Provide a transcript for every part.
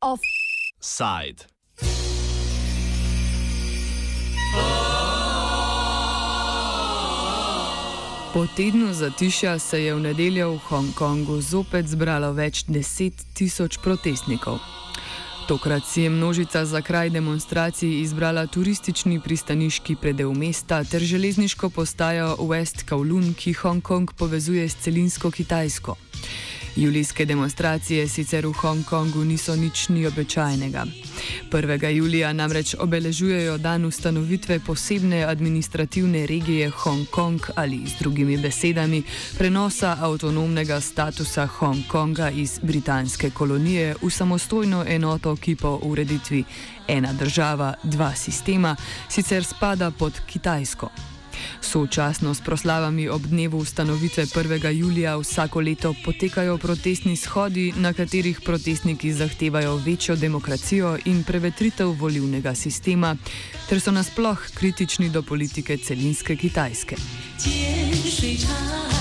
Offside. Po tednu zatišja se je v nedeljo v Hongkongu zopet zbralo več deset tisoč protestnikov. Tokrat si je množica za kraj demonstracij izbrala turistični pristaniški predel mesta ter železniško postajo West Kowloon, ki Hongkong povezuje s celinsko Kitajsko. Julijske demonstracije sicer v Hongkongu niso nič ni običajnega. 1. julija namreč obeležujejo dan ustanovitve posebne administrativne regije Hongkong ali z drugimi besedami prenosa avtonomnega statusa Hongkonga iz britanske kolonije v samostojno enoto, ki po ureditvi ena država, dva sistema sicer spada pod Kitajsko. Sočasno s proslavami ob dnevu ustanovitve 1. julija vsako leto potekajo protestni shodi, na katerih protestniki zahtevajo večjo demokracijo in prevetritev volivnega sistema, ter so nasploh kritični do politike celinske Kitajske. 见水长。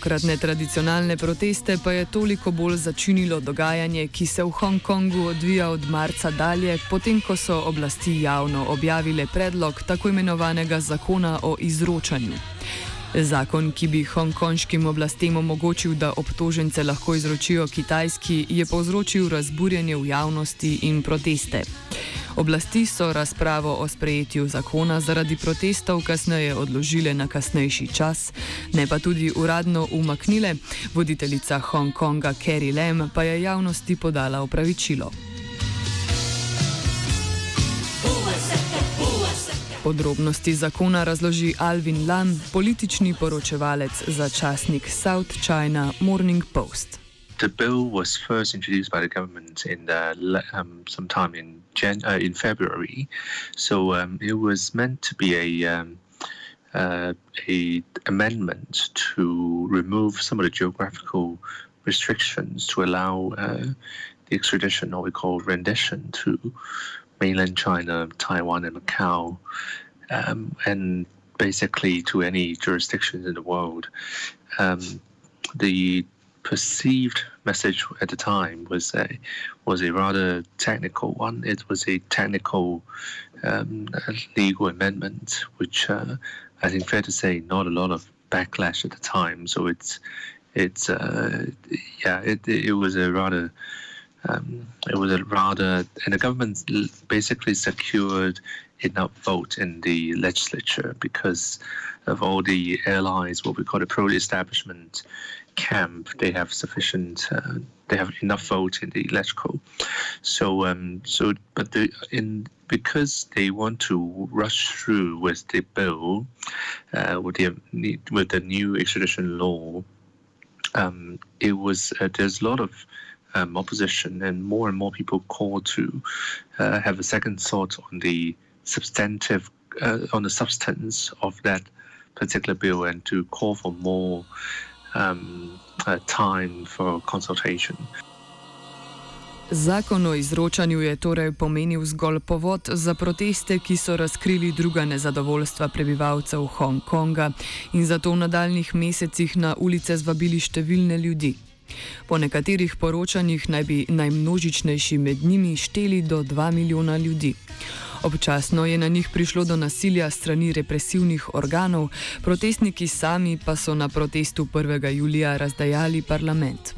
Tokratne tradicionalne proteste pa je toliko bolj začinilo dogajanje, ki se v Hongkongu odvija od marca dalje, potem ko so oblasti javno objavile predlog tako imenovanega zakona o izročanju. Zakon, ki bi hongkonškim oblastem omogočil, da obtožence lahko izročijo kitajski, je povzročil razburjenje v javnosti in proteste. Oblasti so razpravo o sprejetju zakona zaradi protestov kasneje odložile na kasnejši čas, ne pa tudi uradno umaknile. Voditeljica Hongkonga Carrie Lam pa je javnosti podala opravičilo. Podrobnosti zakona razloži Alvin Lam, politični poročevalec za časnik South China Morning Post. the bill was first introduced by the government in the, um, sometime in Jan- uh, in February, so um, it was meant to be a um, uh, a amendment to remove some of the geographical restrictions to allow uh, the extradition, or we call rendition, to mainland China, Taiwan, and Macau, um, and basically to any jurisdictions in the world. Um, the perceived message at the time was a was a rather technical one. It was a technical um, legal amendment, which uh, I think fair to say not a lot of backlash at the time. So it's it's uh, yeah it it was a rather um, it was a rather and the government basically secured enough vote in the legislature because of all the airlines, what we call the pro-establishment camp, they have sufficient, uh, they have enough vote in the electoral. So, um, so, but the, in because they want to rush through with the bill, uh, with the with the new extradition law, um, it was uh, there's a lot of um, opposition, and more and more people call to uh, have a second thought on the substantive, uh, on the substance of that particular bill, and to call for more um, uh, time for consultation. Zakon o izročanju je torej pomenil zgolj povod za proteste, ki so razkrili druga nezadovoljstva prebivalcev Hongkonga in zato v nadaljnih mesecih na ulice zvabili številne ljudi. Po nekaterih poročanjih naj bi najmnožičnejši med njimi šteli do 2 milijona ljudi. Občasno je na njih prišlo do nasilja strani represivnih organov, protestniki sami pa so na protestu 1. julija razdajali parlament.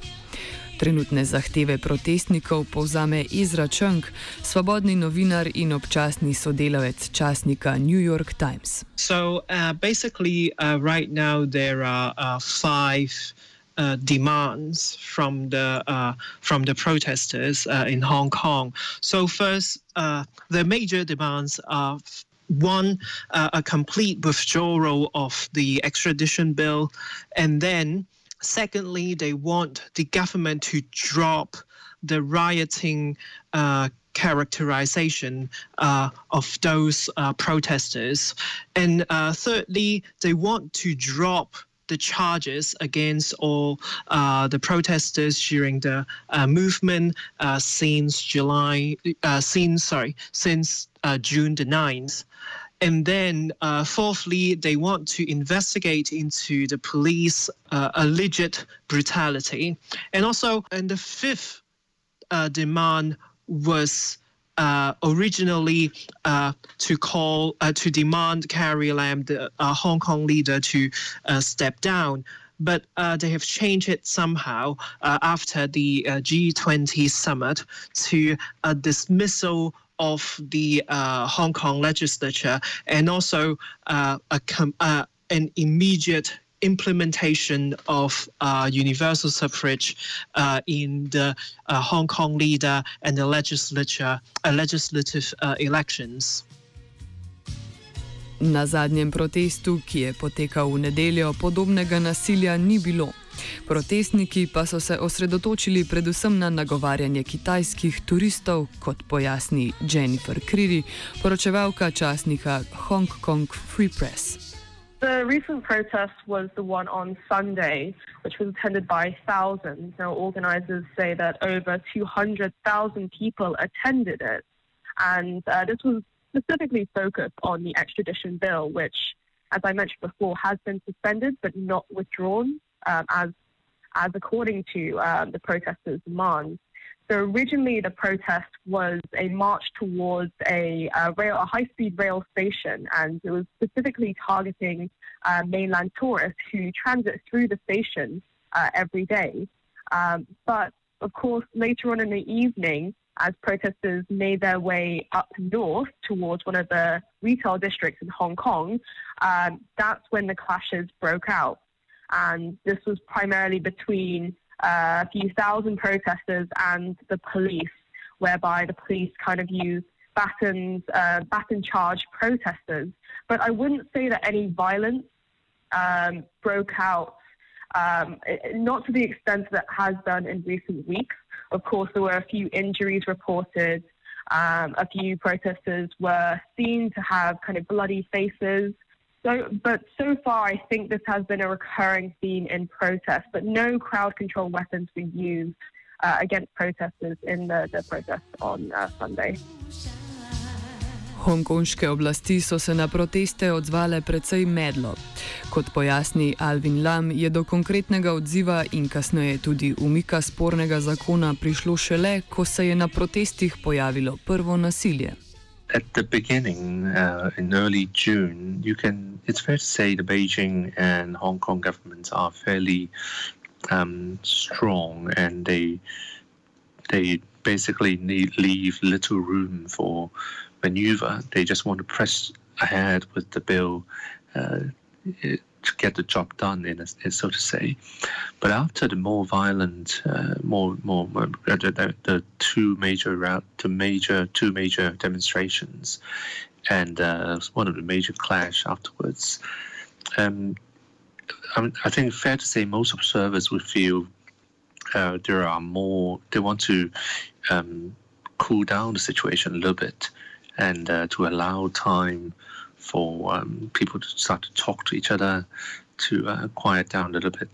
Trenutne zahteve protestnikov povzame Izra Čunk, svobodni novinar in občasni sodelavec časnika New York Times. So, uh, basically, uh, right now there are uh, five. Uh, demands from the uh, from the protesters uh, in Hong Kong. So first, uh, the major demands are one, uh, a complete withdrawal of the extradition bill, and then secondly, they want the government to drop the rioting uh, characterization uh, of those uh, protesters. And uh, thirdly, they want to drop the charges against all uh, the protesters during the uh, movement uh, since July, uh, since sorry, since uh, June the 9th. And then, uh, fourthly, they want to investigate into the police alleged brutality. And also, and the fifth demand was uh, originally uh, to call uh, to demand Carrie Lam, the uh, Hong Kong leader, to uh, step down. But uh, they have changed it somehow after the G20 summit to a dismissal of the Hong Kong legislature and also a an immediate implementation of uh, universal suffrage uh, in the uh, Hong Kong leader and the legislature, uh, legislative uh, elections. Na zadnjem protestu, ki je potekal v nedeljo, podobnega nasilja ni bilo. Protestniki pa so se osredotočili predvsem na nagovarjanje kitajskih turistov, kot pojasni Jennifer Creedy, poročevalka časnika Hong Kong Free Press. The recent protest was the one on Sunday, which was attended by thousands. Now, organizers say that over 200,000 people attended it. And uh, this was specifically focused on the extradition bill, which, as I mentioned before, has been suspended but not withdrawn, um, as, as according to um, the protesters' demands. So originally, the protest was a march towards a, a rail, a high-speed rail station, and it was specifically targeting uh, mainland tourists who transit through the station uh, every day. Um, but of course, later on in the evening, as protesters made their way up north towards one of the retail districts in Hong Kong, um, that's when the clashes broke out. And this was primarily between a few thousand protesters and the police, whereby the police kind of used batons, uh, baton charge protesters. But I wouldn't say that any violence um, broke out, um, not to the extent that has done in recent weeks. Of course, there were a few injuries reported. Um, a few protesters were seen to have kind of bloody faces. So, but so far, I think this has been a recurring theme in protests, but no crowd control weapons were used uh, against protesters in the, the protest on uh, Sunday. Hongkonške oblasti so se na proteste odzvale precej medlo. Kot pojasni Alvin Lam, je do konkretnega odziva in kasneje tudi umika spornega zakona prišlo šele, ko se je na protestih pojavilo prvo nasilje. At the beginning, uh, in early June, you can. It's fair to say the Beijing and Hong Kong governments are fairly um, strong, and they they basically need, leave little room for maneuver. They just want to press ahead with the bill. Uh, it, get the job done, in a, so to say. But after the more violent, uh, more more uh, the, the, two major route, the major two major demonstrations, and uh, one of the major clash afterwards. Um, I, I think fair to say most observers would feel uh, there are more. They want to um, cool down the situation a little bit and uh, to allow time for um, people to start to talk to each other, to uh, quiet down a little bit.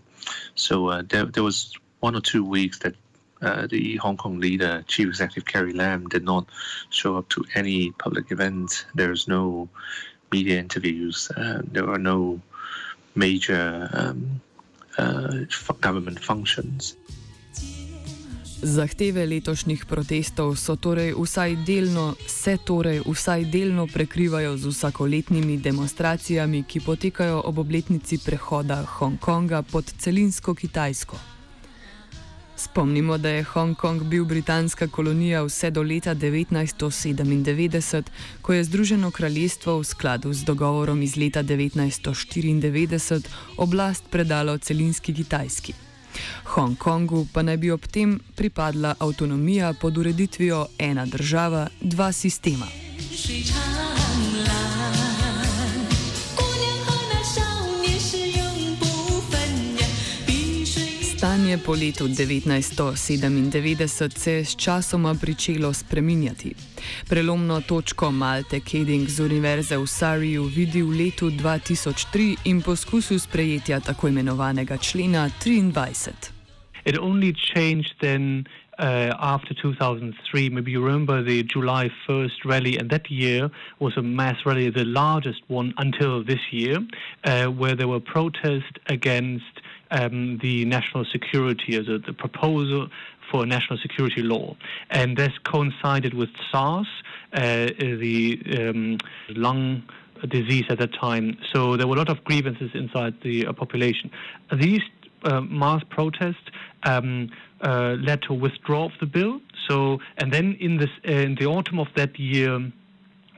So uh, there, there was one or two weeks that uh, the Hong Kong leader, Chief Executive Carrie Lam, did not show up to any public events. There was no media interviews. Uh, there were no major um, uh, government functions. Zahteve letošnjih protestov so torej vsaj delno, se torej vsaj delno prekrivajo z vsakoletnimi demonstracijami, ki potekajo ob obletnici prehoda Hongkonga pod celinsko Kitajsko. Spomnimo, da je Hongkong bil britanska kolonija vse do leta 1997, ko je Združeno kraljestvo v skladu z dogovorom iz leta 1994 oblast predalo celinski Kitajski. Hongkongu pa naj bi ob tem pripadla avtonomija pod ureditvijo ena država, dva sistema. Stanje Življenje po letu 1997 se je s časoma pričelo spreminjati. Prelomno točko Malte Keding z Univerze v Sariju vidi v letu 2003 in poskusu sprejetja tako imenovanega člena 23. It only changed then uh, after 2003. Maybe you remember the July 1st rally, and that year was a mass rally, the largest one until this year, uh, where there were protests against um, the national security as the proposal for national security law. And this coincided with SARS, uh, the um, lung disease at that time. So there were a lot of grievances inside the uh, population. These uh, mass protests um, uh, led to withdrawal of the bill. So, and then in this in the autumn of that year,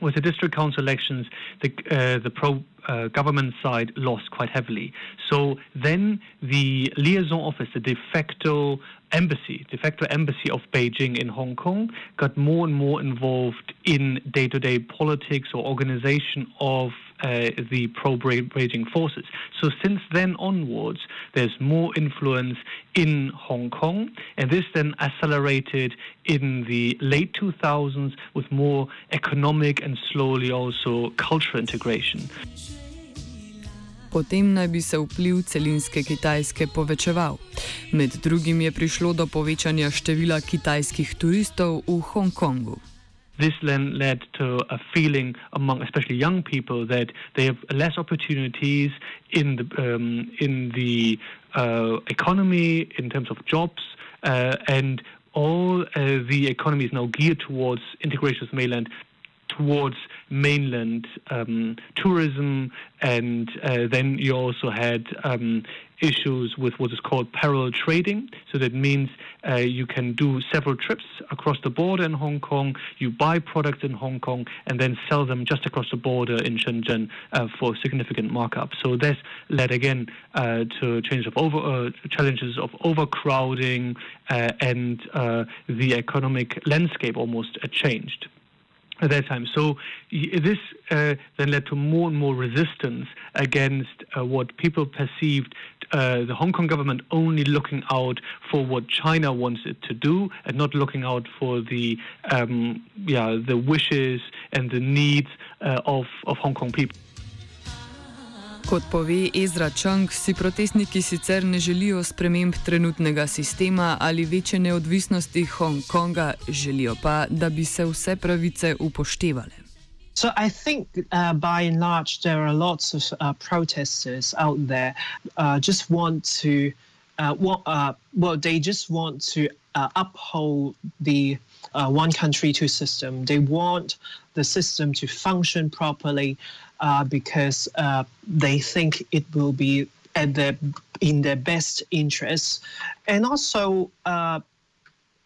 with the district council elections, the uh, the pro uh, government side lost quite heavily. So then the liaison office, the de facto embassy, de facto embassy of Beijing in Hong Kong, got more and more involved in day-to-day politics or organization of uh, the pro-Beijing forces. So since then onwards, there's more influence in Hong Kong, and this then accelerated in the late 2000s with more economic and slowly also cultural integration. Potem naj bi se vpliv celinske Kitajske povečeval. Med drugim je prišlo do povečanja števila kitajskih turistov v Hongkongu. This then led to a feeling among, especially young people, that they have less opportunities in the um, in the uh, economy in terms of jobs, uh, and all uh, the economy is now geared towards integration with mainland towards mainland um, tourism, and uh, then you also had um, issues with what is called parallel trading. So that means uh, you can do several trips across the border in Hong Kong, you buy products in Hong Kong, and then sell them just across the border in Shenzhen uh, for significant markup. So this led again uh, to change of over uh, challenges of overcrowding uh, and uh, the economic landscape almost changed at that time. So this uh, then led to more and more resistance against uh, what people perceived uh, the Hong Kong government only looking out for what China wants it to do and not looking out for the um, yeah the wishes and the needs uh, of, of Hong Kong people. Kot pove Ezra Čang, si protestniki sicer ne želijo sprememb trenutnega sistema ali večje neodvisnosti Hongkonga, želijo pa, da bi se vse pravice upoštevale. So I think, uh, by and large, there are lots of uh, protesters out there uh, just want to, uh, want, uh, well, they just want to uh, uphold the uh, one country, two system. They want the system to function properly uh, because uh, they think it will be at in their best interests, and also uh,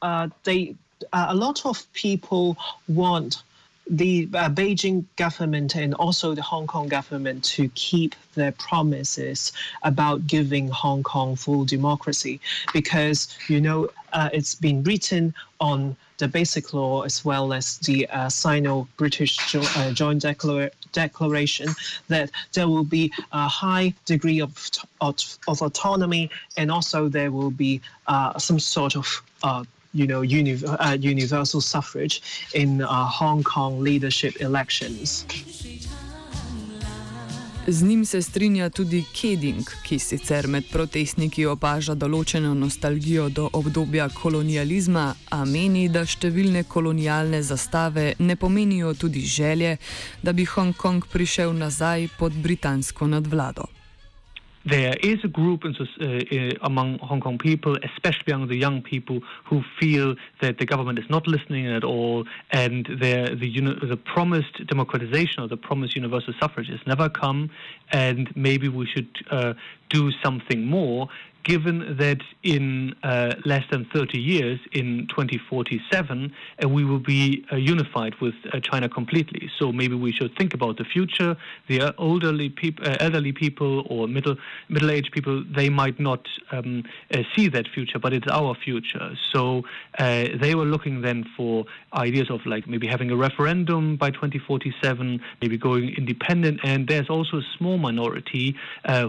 uh, they a lot of people want the uh, Beijing government and also the Hong Kong government to keep their promises about giving Hong Kong full democracy because you know uh, it's been written on the basic law as well as the uh, Sino-British jo uh, joint declara declaration that there will be a high degree of, of, of autonomy and also there will be uh, some sort of uh, you know, uni uh, universal suffrage in uh, Hong Kong leadership elections. Z njim se strinja tudi Keding, ki sicer med protestniki opaža določeno nostalgijo do obdobja kolonializma, a meni, da številne kolonialne zastave ne pomenijo tudi želje, da bi Hongkong prišel nazaj pod britansko nadvlado. There is a group in, uh, among Hong Kong people, especially among the young people, who feel that the government is not listening at all, and the the promised democratization or the promised universal suffrage has never come, and maybe we should uh, do something more given that in uh, less than 30 years, in 2047, uh, we will be uh, unified with uh, China completely. So maybe we should think about the future. The elderly, peop- uh, elderly people or middle middle-aged people, they might not um, uh, see that future, but it's our future. So they were looking then for ideas of like maybe having a referendum by 2047, maybe going independent. And there's also a small minority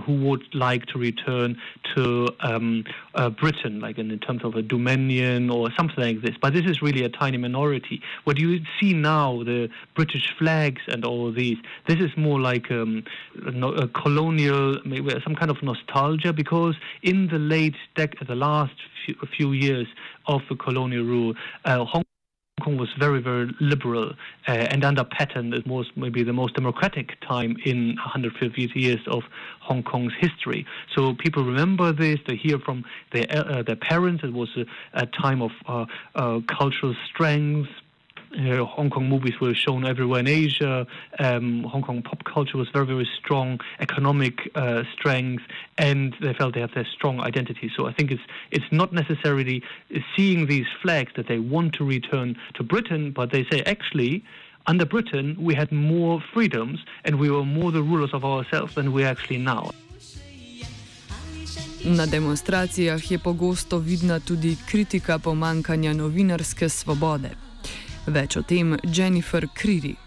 who would like to return to um, uh, Britain, like in, in, terms of a dominion or something like this. But this is really a tiny minority. What you see now, the British flags and all these, this is more like um, a colonial, maybe some kind of nostalgia, because in the late the last few, few years of the colonial rule, uh, Hong Kong was very, very liberal, uh, and under Patten, it was maybe the most democratic time in 150 years of Hong Kong's history. So people remember this. They hear from their uh, their parents. It was a, a time of uh, uh cultural strength, uh, Hong Kong movies were shown everywhere in Asia. Um, Hong Kong pop culture was very, very strong, economic uh, strength, and they felt they have their strong identity. So I think it's it's not necessarily seeing these flags that they want to return to Britain, but they say actually. Under Britain, we had more freedoms and we were more the rulers of ourselves than we actually now. Na demonstracijah je pogosto vidna tudi kritika pomankanja novinarske svobode. Več o tem Jennifer Creedy.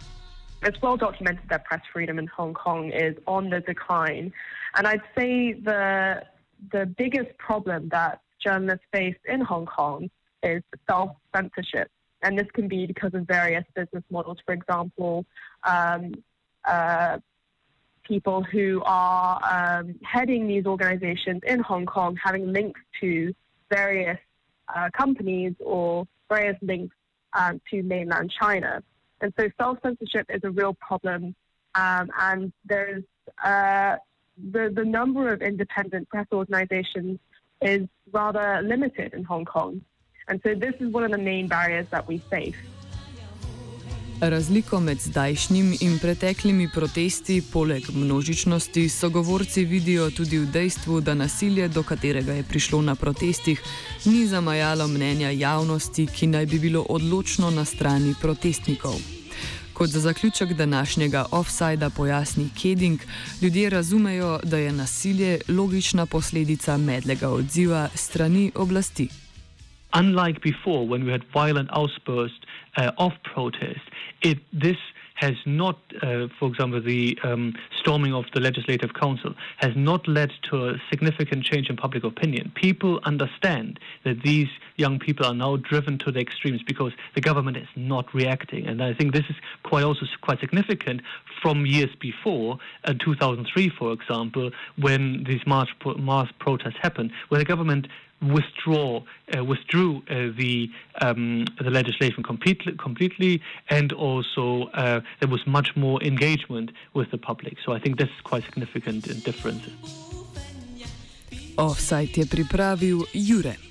It's well documented that press freedom in Hong Kong is on the decline. And I'd say the, the biggest problem that journalists face in Hong Kong is self censorship. And this can be because of various business models. For example, um, uh, people who are um, heading these organizations in Hong Kong having links to various uh, companies or various links um, to mainland China. And so self censorship is a real problem. Um, and there's uh, the, the number of independent press organizations is rather limited in Hong Kong. And so this is one of the main barriers that we face. Razliko med zdajšnjim in preteklimi protesti, poleg množičnosti, sogovorci vidijo tudi v dejstvu, da nasilje, do katerega je prišlo na protestih, ni zamajalo mnenja javnosti, ki naj bi bilo odločno na strani protestnikov. Kot za zaključek današnjega offsajda pojasni Keding, ljudje razumejo, da je nasilje logična posledica medlega odziva strani oblasti. Unlike before, when we had violent outbursts uh, of protest, it this has not, uh, for example, the um, storming of the Legislative Council has not led to a significant change in public opinion. People understand that these young people are now driven to the extremes because the government is not reacting, and I think this is quite also quite significant from years before, uh, 2003, for example, when these mass mass protests happened, where the government withdraw uh, withdrew uh, the um, the legislation completely, completely and also uh, there was much more engagement with the public. So I think this is quite significant difference. Offside je pripravil Jure.